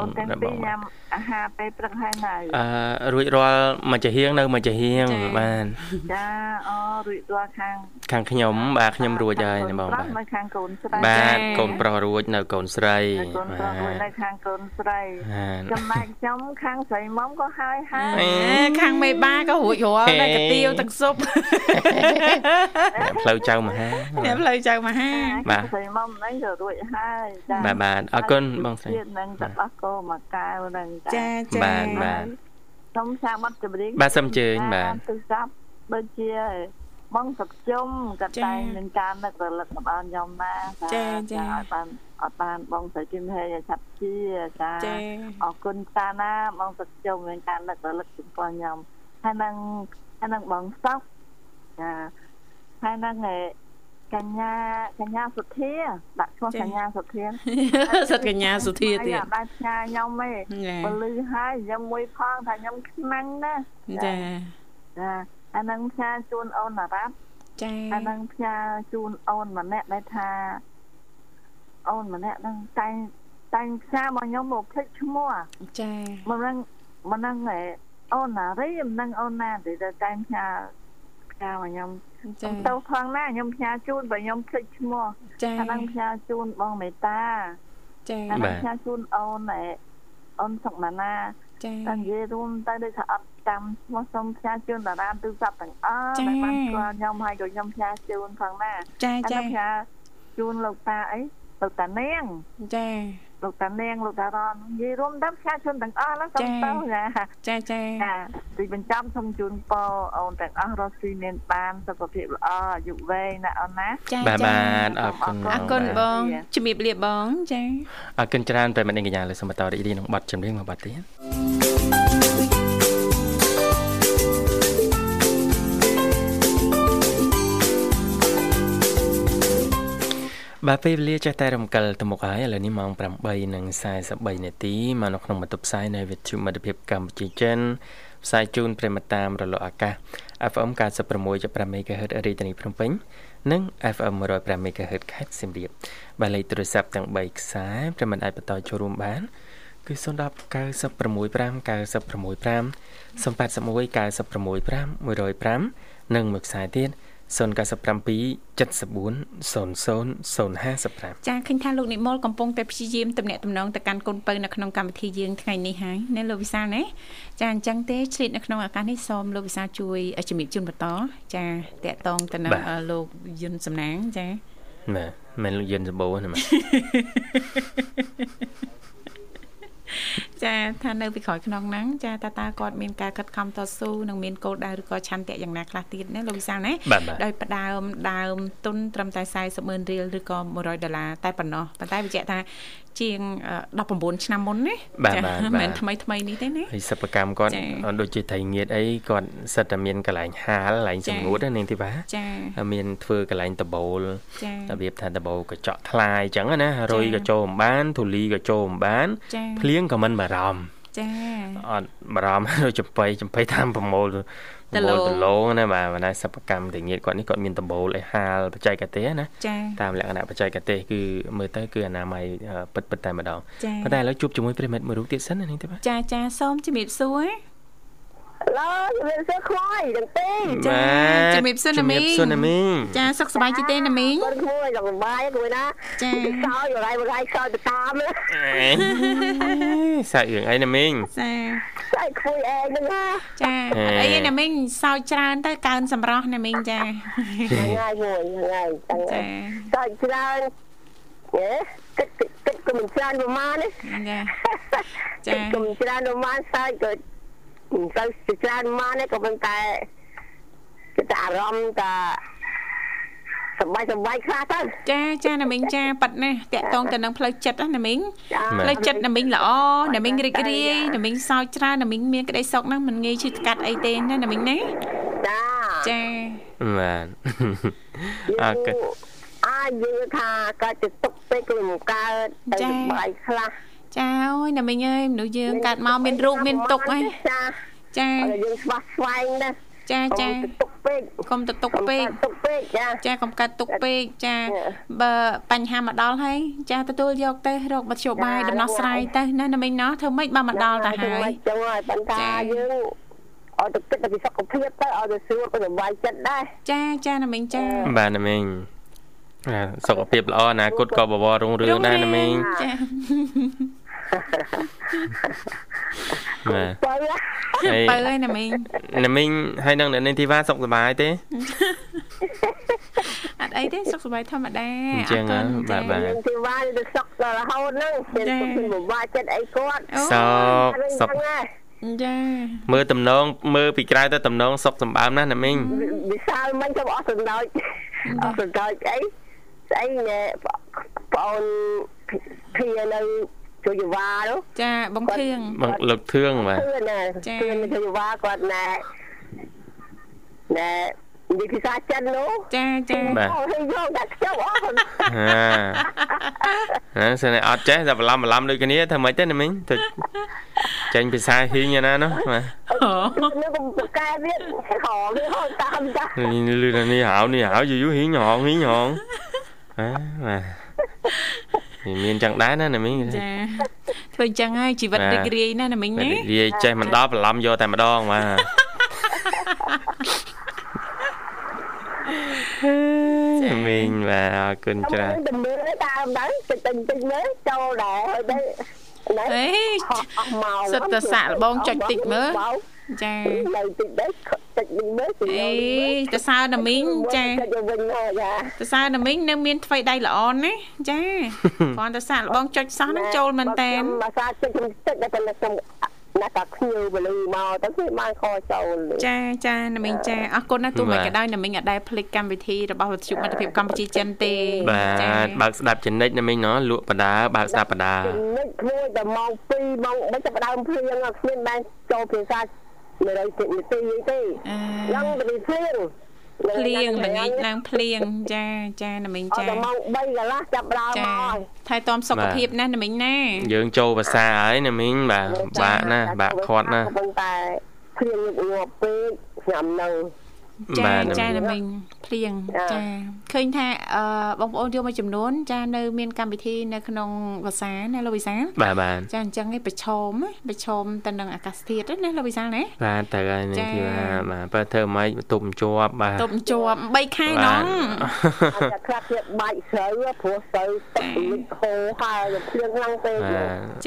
បងញ៉ាំអាហារពេលព្រឹកហើយនៅអឺរួចរាល់មួយចាហៀងនៅមួយចាហៀងបាទចាអូរួចរាល់ខាងខាងខ្ញុំបាទខ្ញុំរួចហើយបងបាទនៅខាងកូនស្រីបាទកូនប្រុសរួចនៅកូនស្រីកូនប្រុសរួចនៅខាងកូនស្រីចំណែកខ្ញុំខាងស្រីមុំក៏ហើយហើយខាងមេបាក៏រួចរាល់នៅកាទៀវទឹកស៊ុបផ្លូវចៅមហាអ្នកផ្លូវចៅមហាបាទស្រីមុំហ្នឹងក៏រួចហើយចាបាទបាទអរគុណបងស្រីនឹងទឹកអស់គោមួយកែវហ្នឹងចាចាបាទបាទសូមសាប័ណ្ណចម្រៀងបាទសូមអញ្ជើញបាទទូរស័ព្ទដូចជាបងសុកជុំក៏តែនឹងការនឹករលឹកមកដល់ខ្ញុំណាចាចាឲ្យបានអត់បានបងស្រីគឹមហេឆាប់ជាចាអរគុណតាណាបងសុកជុំនឹងការនឹករលឹកចំពោះខ្ញុំហើយនឹងហើយនឹងបងសោក ចាហើយនឹងកញ្ញាកញ្ញាសុធាដាក់ឈ្មោះកញ្ញាសុធាសិតកញ្ញាសុធាទៀតអត់ដែរផ្ញើខ្ញុំទេពលឺហើយខ្ញុំមួយផងថាខ្ញុំខ្មាំងណាចាចាអានឹងផ្ញើជូនអូនអារ៉ាប់ចាអានឹងផ្ញើជូនអូនម្នាក់ដែលថាអូនម្នាក់នឹងតែងតែងផ្សាយមកខ្ញុំមកភ្លេចឈ្មោះចាមកនឹងមកនឹងអូនណារីមិននឹងអូនណាដែលតែងផ្ញើ ផ្ញើមកខ្ញុំចាទៅផងណាខ្ញុំផ្ញើជូនបើខ្ញុំភ្លេចឈ្មោះចាអានឹងផ្ញើជូនបងមេតាចាអានឹងផ្ញើជូនអូនអូនសុកណានាចាតែនិយាយរួមទៅដូចថាអត់ចាំឈ្មោះសុំផ្ញើជូនតារាទូរស័ព្ទទាំងអស់ដែលបានស្គាល់ខ្ញុំហើយក៏ខ្ញុំផ្ញើជូនផងណាចាចាផ្ញើជូនលោកតាអីលោកតានាងចាលោកតានាងលោកតារននិយាយរួមដល់ផ្សាយជូនទាំងអស់ណាសូមតោចាចាចាទីបញ្ចប់សូមជូនពរអូនទាំងអស់រស់ស៊ីមានបានសុខភាពល្អអាយុវែងណាអូនណាចាបាទបាទអរគុណអរគុណបងជំរាបលាបងចាអរគុណច្រើនប្រិមត្តនាងកញ្ញាលើសូមបន្តរីករាយនឹងបទចម្រៀងមួយបទទៀត បាទពេលវេលាចេះតែរំកិលទៅមុខហើយឥឡូវនេះម៉ោង8:43នាទីមកនៅក្នុងបន្ទប់ផ្សាយនៃវិទ្យុមិត្តភាពកម្ពុជាចិនផ្សាយជូនប្រិមត្តតាមរលកអាកាស FM 96.5 MHz រាជធានីភ្នំពេញនិង FM 105 MHz ខេត្តសៀមរាបបាទលេខទូរស័ព្ទទាំង3ខ្សែប្រិមត្តអាចបន្តចូលរួមបាន គឺ010 965 965 081 965 105និងមួយខ្សែទៀត0 097 74 0055ចាឃើញថាលោកនិមលកំពុងតែព្យាយាមតំណាក់តំណងទៅកាន់កូនពៅនៅក្នុងកម្មវិធីយើងថ្ងៃនេះហើយណាលោកវិសាលណាចាអញ្ចឹងទេឆ្លៀតនៅក្នុងឱកាសនេះសូមលោកវិសាលជួយជំរាបជូនបន្តចាតកតងទៅនឹងលោកយុនសំណាងចាបាទមិនលោកយុនសម្បូរណាបាទចាថានៅពីក្រោយខ្នងហ្នឹងចាតើតើគាត់មានការខិតខំតស៊ូនិងមានគោលដៅឬក៏ឆន្ទៈយ៉ាងណាខ្លះទៀតណាលោកវិសាលណាដោយផ្ដើមដើមទុនត្រឹមតែ40ម៉ឺនរៀលឬក៏100ដុល្លារតែប៉ុណ្ណោះប៉ុន្តែបញ្ជាក់ថាជាង19ឆ្នាំមុនណាចាមិនមែនថ្មីថ្មីនេះទេណាហើយសិប្បកម្មគាត់ដូចជាត្រីងៀតអីគាត់សិតតែមានកន្លែងហាលកន្លែងសម្ងួតនាងធីបាចាមានធ្វើកន្លែងដបូលរបៀបថាដបូលកញ្ចក់ថ្លាយអញ្ចឹងណារុយក៏ចូលមិនបានធូលីក៏ចូលមិនបានភ្លៀងក៏មិនបារម្ភចាអត់បារម្ភដូចចំបៃចំបៃតាមប្រមូលដលដលងណាបាទបណ្ដាសិប្បកម្មទាំងងារគាត់នេះគាត់មានដំបូលឲ្យហាលបច្ចេកទេសណាចាតាមលក្ខណៈបច្ចេកទេសគឺមើលទៅគឺអនាម័យពិតពិតតែម្ដងប៉ុន្តែឥឡូវជួបជាមួយប្រិមិត្តមួយរូបទៀតសិននេះទេបាទចាចាសូមជំរាបសួរ ឡូជំរាបសួរខ្វាយទាំងពីរចាជំរាបសួរណាមីងសួរណាមីងចាសុខសប្បាយជីទេណាមីងគាត់ខ្វាយសុខសប្បាយគួយណាចាសោយរៃរៃសោយទៅតាមសាច់រឿងអីណាមីងចាសាច់ខ្វាយឯងហ្នឹងចាអីណាមីងសោយច្រើនទៅកើនសម្រស់ណាមីងចាហ្នឹងហើយមួយហ្នឹងហើយចាសោយច្រើនហេគិតគិតគិតក៏មិនច្រើនប្រហែលចាចាក៏មិនច្រើនប្រហែលសើចក៏មិន ទៅច្រើនម៉ានទេក៏ប៉ុន្តែគឺតែអារម្មណ៍តាសប្បាយសប្បាយខ្លះទៅចាចាណាមីងចាប៉ាត់ណាតាក់តងទៅនឹងផ្លូវចិត្តណាមីងផ្លូវចិត្តណាមីងល្អណាមីងរីករាយណាមីងសោកច្រើនណាមីងមានក្តីសុខហ្នឹងមិនងាយឈឺស្កាត់អីទេណាណាមីងណាចាចាបាទអរគុណអាចយើងថាកើតទៅទុកពេកគឺមិនកើតទៅសប្បាយខ្លះ ចាអូយណាមីងអើយមនុស្សយើងកើតមកមានរូបមានទុកហីចាចាយើងស្វាស្វែងណាចាចាទុកពេកកុំទៅទុកពេកទុកពេកចាចាកុំកាត់ទុកពេកចាបើបញ្ហាមកដល់ហើយចាទទួលយកទៅរកមធ្យោបាយដំណោះស្រាយទៅណាណាមីងណោះធ្វើម៉េចបើមកដល់ទៅហើយចឹងហើយបន្តយើងអត់ទៅគិតពីសុខភាពទៅអត់ទៅស្រួលទៅសុបាយចិត្តដែរចាចាណាមីងចាបាទណាមីងសុខភាពល្អអនាគតក៏បវររុងរឿងដែរណាមីងចា បាទបើបើហើយណាមីងណាមីងហើយនឹងនៅធីវ៉ាសុខសប្បាយទេអត់អីទេសុខសប្បាយធម្មតាអញ្ចឹងបាទបាទធីវ៉ាទៅសុខដល់រហូតហ្នឹងពេលទៅពិបាកចិត្តអីគាត់សុខសុខចាមើលតំណងមើលពីក្រៅទៅតំណងសុខសម្បើមណាស់ណាមីងវិសាលមិញទៅអស់សណ្ដោចអស់សណ្ដោចអីស្អីបងអូនភីនៅ ជួយយវ៉ានោះចាបងធឿងបងលោកធឿងបាទចាធឿងជួយយវ៉ាគាត់ណែណែនិយាយភាសាចិននោះចាចាបាទអូយកដាក់ខ្ចប់អស់ហាសិនអត់ចេះតែបន្លំបន្លំដូចគ្នាធ្វើម៉េចទៅណាមីងទៅចេញភាសាហ៊ីងណានោះបាទនេះកុំប្រកែទៀតហោវាហោតាមចានេះលឺនេះហៅនេះហៅយូរហ៊ីងហងហ៊ីងហងអាបាទ មានចឹងដែរណាណាមីងចាធ្វើចឹងហើយជីវិតរីករាយណាណាមីងណារីករាយចេះមិនដល់បន្លំយកតែម្ដងបាទមីងបាទអរគុណច្រើនទៅមើលតាមដែរតិចតិចតិចមើលចូលដែរហើយទៅអេសិតតសាក់លបងចុចតិចមើលចានៅតិចដែរ តិចវិញមើលអេតសើណាមីងចាតសើណាមីងនៅមានថ្វីដៃល្អណាចាគ្រាន់តែសាក់លបងចុចសោះនឹងចូលមែនតែនភាសាចុចតិចតែខ្ញុំណាតាខ្ញៀវបលឺមកទៅគឺបានខចូលចាចាណាមីងចាអរគុណណាទោះមិនក៏ដោយណាមីងអត់ដែលភ្លេចកម្មវិធីរបស់វិទ្យុមិត្តភាពកម្ពុជាចិនទេបាទបើកស្ដាប់ចំណិចណាមីងណលក់បដាបើកស្ដាប់បដាចំណិចធ្វើតែម៉ោង2ម៉ោង3ចាប់ដើមភ្លៀងគ្មានបានចូលភាសា 100នាទីទេឡើងទៅភ្លៀងភ្លៀងល្ងាចឡើងភ្លៀងចាចាណាមីងចាដល់ម៉ោង3កន្លះចាប់ដើមមកថែទាំសុខភាពណាណាមីងណាយើងចូលភាសាហើយណាមីងបាទបាក់ណាបាក់ខាត់ណាប៉ុន្តែភ្លៀងងាប់ពេកខ្ញុំនៅ ចាចាណាមីងភ្លៀងចាឃើញថាអឺបងប្អូនយកមួយចំនួន ចានៅមានកម្មវិធីនៅក្នុងភាសាណាលោកវិសាលបាទបាទចាអញ្ចឹងឯងប្រឈមប្រឈមទៅនឹងអាកាសធាតុណាលោកវិសាលណាបាទទៅហើយនេះគឺបាទបើធ្វើម៉េចទប់ជាប់បាទទប់ជាប់3ខែណងអាចខ្លះទៀតបាច់ស្រូវព្រោះស្រូវទឹកលិចហូរហើយភ្លៀងខ្លាំងពេក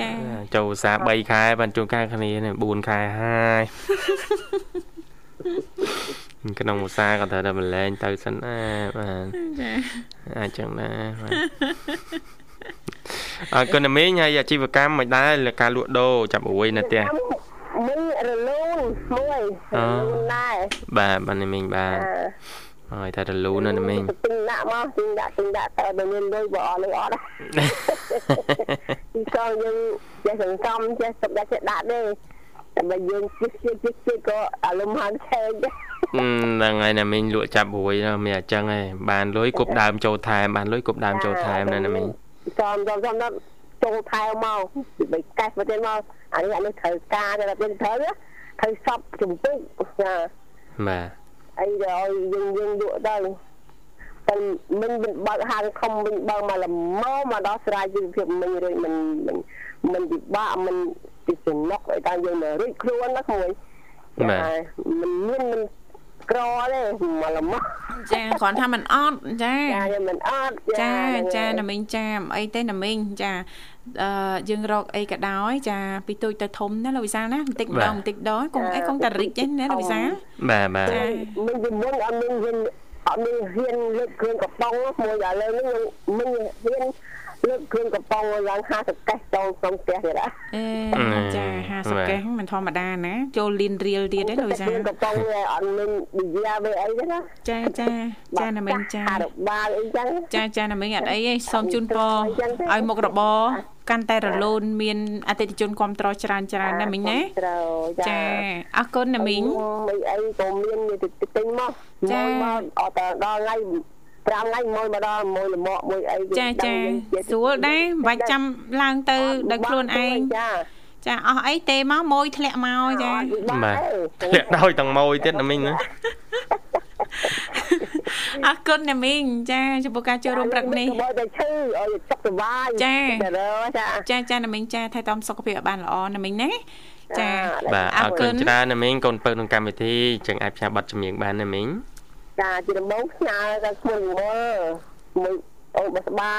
ចាចូលសា3ខែបានជួនកាលគ្នា4ខែហើយ ក្នុងឧស្សាហ៍ក៏ត្រូវតែបលែងទៅសិនណាបាទចាអាចចឹងណាបាទអរគុណមីងហើយអាជីវកម្មមិនដែរលើការលក់ដូរចាប់អួយនៅផ្ទះមីងរលូនមួយរលូនដែរបាទបាទមីងបាទហើយតែរលូនណាមីងទិញដាក់មកទិញដាក់ទិញដាក់តែបើមានលុយបើអត់លុយអត់ពីក៏យើងចេះសង្កំចេះសុខដាក់ចេះដាក់ទេ តែបើយើងជិះជិះជិះជិះក៏អារម្មណ៍ហានឆេងហ្នឹងហើយណាមីងលក់ចាប់រួយមានអញ្ចឹងឯងបានលុយគប់ដើមចូលថែមបានលុយគប់ដើមចូលថែមណាណាមីងចំចំចំចូលចូលថែមកបីកេះមកទៀតមកអានេះអានេះត្រូវការតែពេលត្រូវត្រូវសពជំពុកចាបាទអីដល់យើងយើងលក់ទៅតែមិនមិនបើកហាងខំវិញបើកមកល្មមមកដល់ស្រ័យជីវភាពមិនរួចមិនមិនមិនពិបាកមិន ពីចំណុកឲ្យតែយើងមករួចខ្លួនណាក្មួយបាទមិនមានមិនក្រទេមកល្មមចាគ្រាន់ថាมันអត់ចាចាมันអត់ចាចាណាមីងចាអីទេណាមីងចាអឺយើងរកអីក៏ដោយចាពីទូចទៅធំណាលោកវិសាលណាបន្តិចម្ដងបន្តិចម្ដងកុំអីកុំតែរិចទេណាលោកវិសាលបាទបាទមិនពីមុនអត់មានហ៊ានអត់មានហ៊ានលើកគ្រឿងកំប៉ុងមួយឥឡូវនេះមិនហ៊ាន លើកគ្រឿងកំប៉ុងឡើង50កេះចូលក្នុងផ្ទះទៀតអេចា50កេះមិនធម្មតាណា ចូលលៀនរៀលទៀតទេលោកវិសាគ្រឿងកំប៉ុងអត់មានវិយាវអីទេណាចាចាចាណាមិញចារបាលអីចឹងចាចាណាមិញអត់អីទេសូមជូនពរឲ្យមុខរបរកាន់តែរលូនមានអតិថិជនគ្រប់ត្រច្រើនច្រើនណាមិញណាចាអរគុណណាមិញមិនអីក៏មានទិញមកចាមកអត់ដល់ថ្ងៃ 5ថ្ងៃមួយមកដល់មួយលមកមួយអីចាចាស្រួលដែរមិនបាច់ចាំឡើងទៅដោយខ្លួនឯងចាចាអស់អីទេមកមួយធ្លាក់មកចាបាទធ្លាក់ដោយទាំងមួយទៀតណាមីងណាអរគុណណាមីងចាចំពោះការចូលរួមព្រឹកនេះបើតែឈឺឲ្យសុខសប្បាយចាចាចាណាមីងចាថែទាំសុខភាពឲ្យបានល្អណាមីងណាចាបាទអរគុណច្រើនណាមីងកូនពៅក្នុងកម្មវិធីចឹងអាចផ្សាយប័ណ្ណចម្រៀងបានណាមីង ចាជាដំបូងផ្ញើទៅក្មួយមើលមួយអូនបស្បា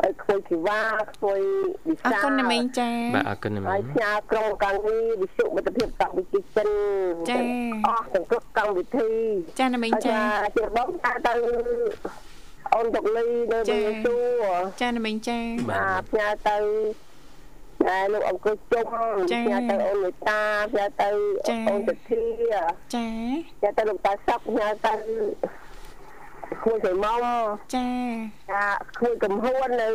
ហើយខ្មួយជីវ៉ាខ្មួយវិសាអរគុណណាមីងចាបាទអរគុណណាមីងហើយផ្ញើក្រុមកម្មវិធីវិសុមិត្តភាពកម្ពុជាចិនចាអស់ទាំងគ្រប់កម្មវិធីចាណាមីងចាជាបងថាទៅអូនតុកលីនៅវិសុចាណាមីងចាបាទផ្ញើទៅ តែលោកអង្គុយជុំចាទៅអូនមេតាផ្ញើទៅអូនសទ្ធាចាផ្ញើទៅលោកតាសັບផ្ញើទៅគួយសៃម៉ងចាចាគួយកំហួននៅ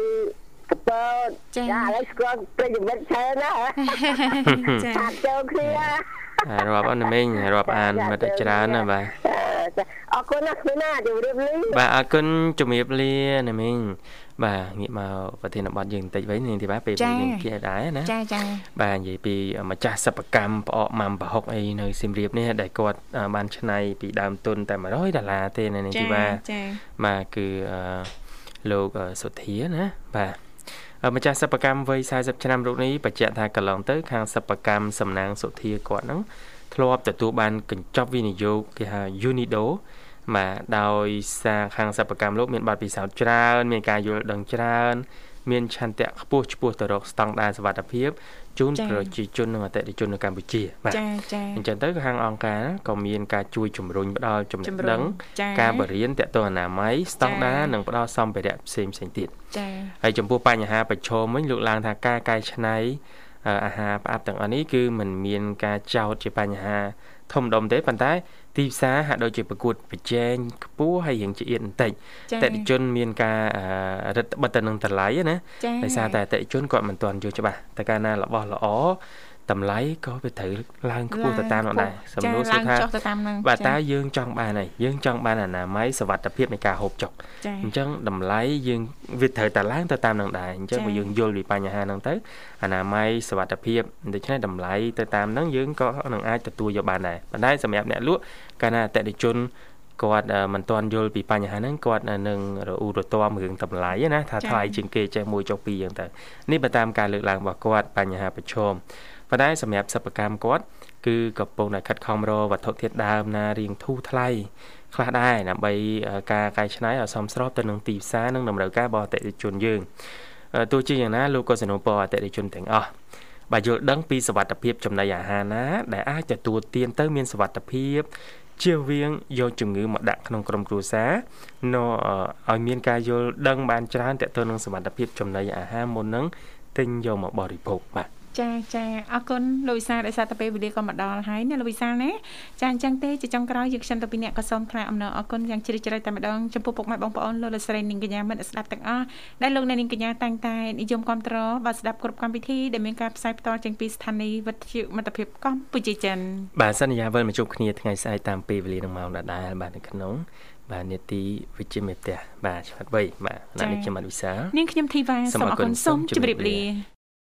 កពើចាឥឡូវស្គាល់ប្រតិបត្តិច្រើនណាចាចូលគ្នារាប់អត់មីងរាប់អានមកតែច្រើនណាបាទអរគុណណាស់ណាជម្រាបលាបាទអរគុណជម្រាបលាណាមីង បាទងាកមកប្រធានបទយើងបន្តិចវិញនាងធីបាពេលយើងគៀដែរណាចាចាបាទនិយាយពីម្ចាស់សិប្បកម្មផ្អកម៉ាំប្រហុកអីនៅសៀមរាបនេះដែលគាត់បានច្នៃពីដើមទុនតែ100ដុល្លារទេនាងធីបាចាបាទគឺលោកសុធាណាបាទម្ចាស់សិប្បកម្មវ័យ40ឆ្នាំរូបនេះបញ្ជាក់ថាកន្លងទៅ ខាងសិប្បកម្មសំណាងសុធាគាត់ហ្នឹងធ្លាប់ទទួលបានកញ្ចប់វិនិយោគគេហៅ Unido បាទដោយសារខាងសិប្បកម្មលោកមានបទពិសោធន៍ច្រើន មានការយល់ដឹងច្រើន មានឆន្ទៈខ្ពស់ឆ្ពោះទៅរកស្តង់ដារសុវត្ថិភាពជូនប្រជាជននិងអតិថិជននៅកម្ពុជាបាទចាចាអញ្ចឹងទៅខាងអង្គការក៏មានការជួយជំរុញផ្ដល់ចំណេះដឹងការបរិញ្ញាតទៅអនាម័យស្តង់ដារនិងផ្ដល់សម្ភារៈផ្សេងផ្សេងទៀតចាហើយចំពោះបញ្ហាប្រឈមវិញលោកឡើងថាការកែច្នៃអាហារផ្អាប់ទាំងអស់នេះគឺมันមានការចោទជាបញ្ហាធំដុំទេប៉ុន្តែ ទីផ្សារហាក់ដូចជាប្រកួតប្រជែងខ្ពស់ហើយរៀងជាអៀតបន្តិចតេតិជនមានការរឹតបន្តឹងនឹងតម្លៃណាដោយសារតែតេតិជនគាត់មិនទាន់យល់ច្បាស់តែកាលណារបស់ល្អ តម្លៃក៏វាត្រូវឡើងខ្ពស់ទៅតាមនោះដែរសំណួរគឺថាបាទតើយើងចង់បានហើយយើងចង់បានអនាម័យសវត្ថភាពនៃការហូបចុកអញ្ចឹងតម្លៃយើងវាត្រូវតែឡើងទៅតាមនោះដែរអញ្ចឹងបើយើងយល់ពីបញ្ហាហ្នឹងទៅអនាម័យសវត្ថភាពដូច្នេះតម្លៃទៅតាមហ្នឹងយើងក៏នឹងអាចទទួលយកបានដែរប៉ុន្តែសម្រាប់អ្នកលក់កាលណាអតិថិជនគាត់មិនទាន់យល់ពីបញ្ហាហ្នឹងគាត់នឹងរអ៊ូរទាំរឿងតម្លៃណាថាថ្លៃជាងគេចេះមួយចុះពីរយ៉ាងទៅនេះបើតាមការលើកឡើងរបស់គាត់បញ្ហាប្រឈម ប៉ុន្តែសម្រាប់សិប្បកម្មគាត់គឺកំពុងតែខិតខំរកវត្ថុធាតុដើមណារៀងធូរថ្លៃខ្លះដែរដើម្បីការកែច្នៃឲ្យសមស្របទៅនឹងទីផ្សារនិងតម្រូវការរបស់អតិថិជនយើងទោះជាយ៉ាងណាលោកក៏សនុពរអតិថិជនទាំងអស់បើយល់ដឹងពីសវត្ថភាពចំណីអាហារណាដែលអាចទទួលទានទៅមានសវត្ថភាពជៀសវាងយកជំងឺមកដាក់ក្នុងក្រុមគ្រួសារនៅឲ្យមានការយល់ដឹងបានច្រើនតទៅនឹងសមត្ថភាពចំណីអាហារមុននឹងទិញយកមកបរិភោគបាទ ចាចាអរគុណលោកវិសាលដែលសារទៅពេលវេលាក៏មកដល់ហើយណាលោកវិសាលណាចាអញ្ចឹងទេជាចុងក្រោយយើងខ្ញុំទៅពីអ្នកក៏សូមថ្លែងអំណរអរគុណយ៉ាងជ្រាលជ្រៅតែម្ដងចំពោះពុកម៉ែបងប្អូនលោកលោកស្រីនាងកញ្ញាមិត្តស្ដាប់ទាំងអស់ដែលលោកអ្នកនាងកញ្ញាតែងតែនិយមគ្រប់គ្រងបាទស្ដាប់គ្រប់កម្មវិធីដែលមានការផ្សាយផ្ទាល់ចេញពីស្ថានីយ៍វិទ្យុមិត្តភាពកម្ពុជាចិនបាទសន្យាវិលមកជួបគ្នាថ្ងៃស្អែកតាមពេលវេលានឹងម៉ោងដដែលបាទនៅក្នុងបាទនេតិវិជ្ជាមេផ្ទះបាទឆ្លាតវៃបាទណានេះខ្ញុំអនុវិសានាងខ្ញុំធីវ៉ាសូមអរគុណសូមជម្រាបលា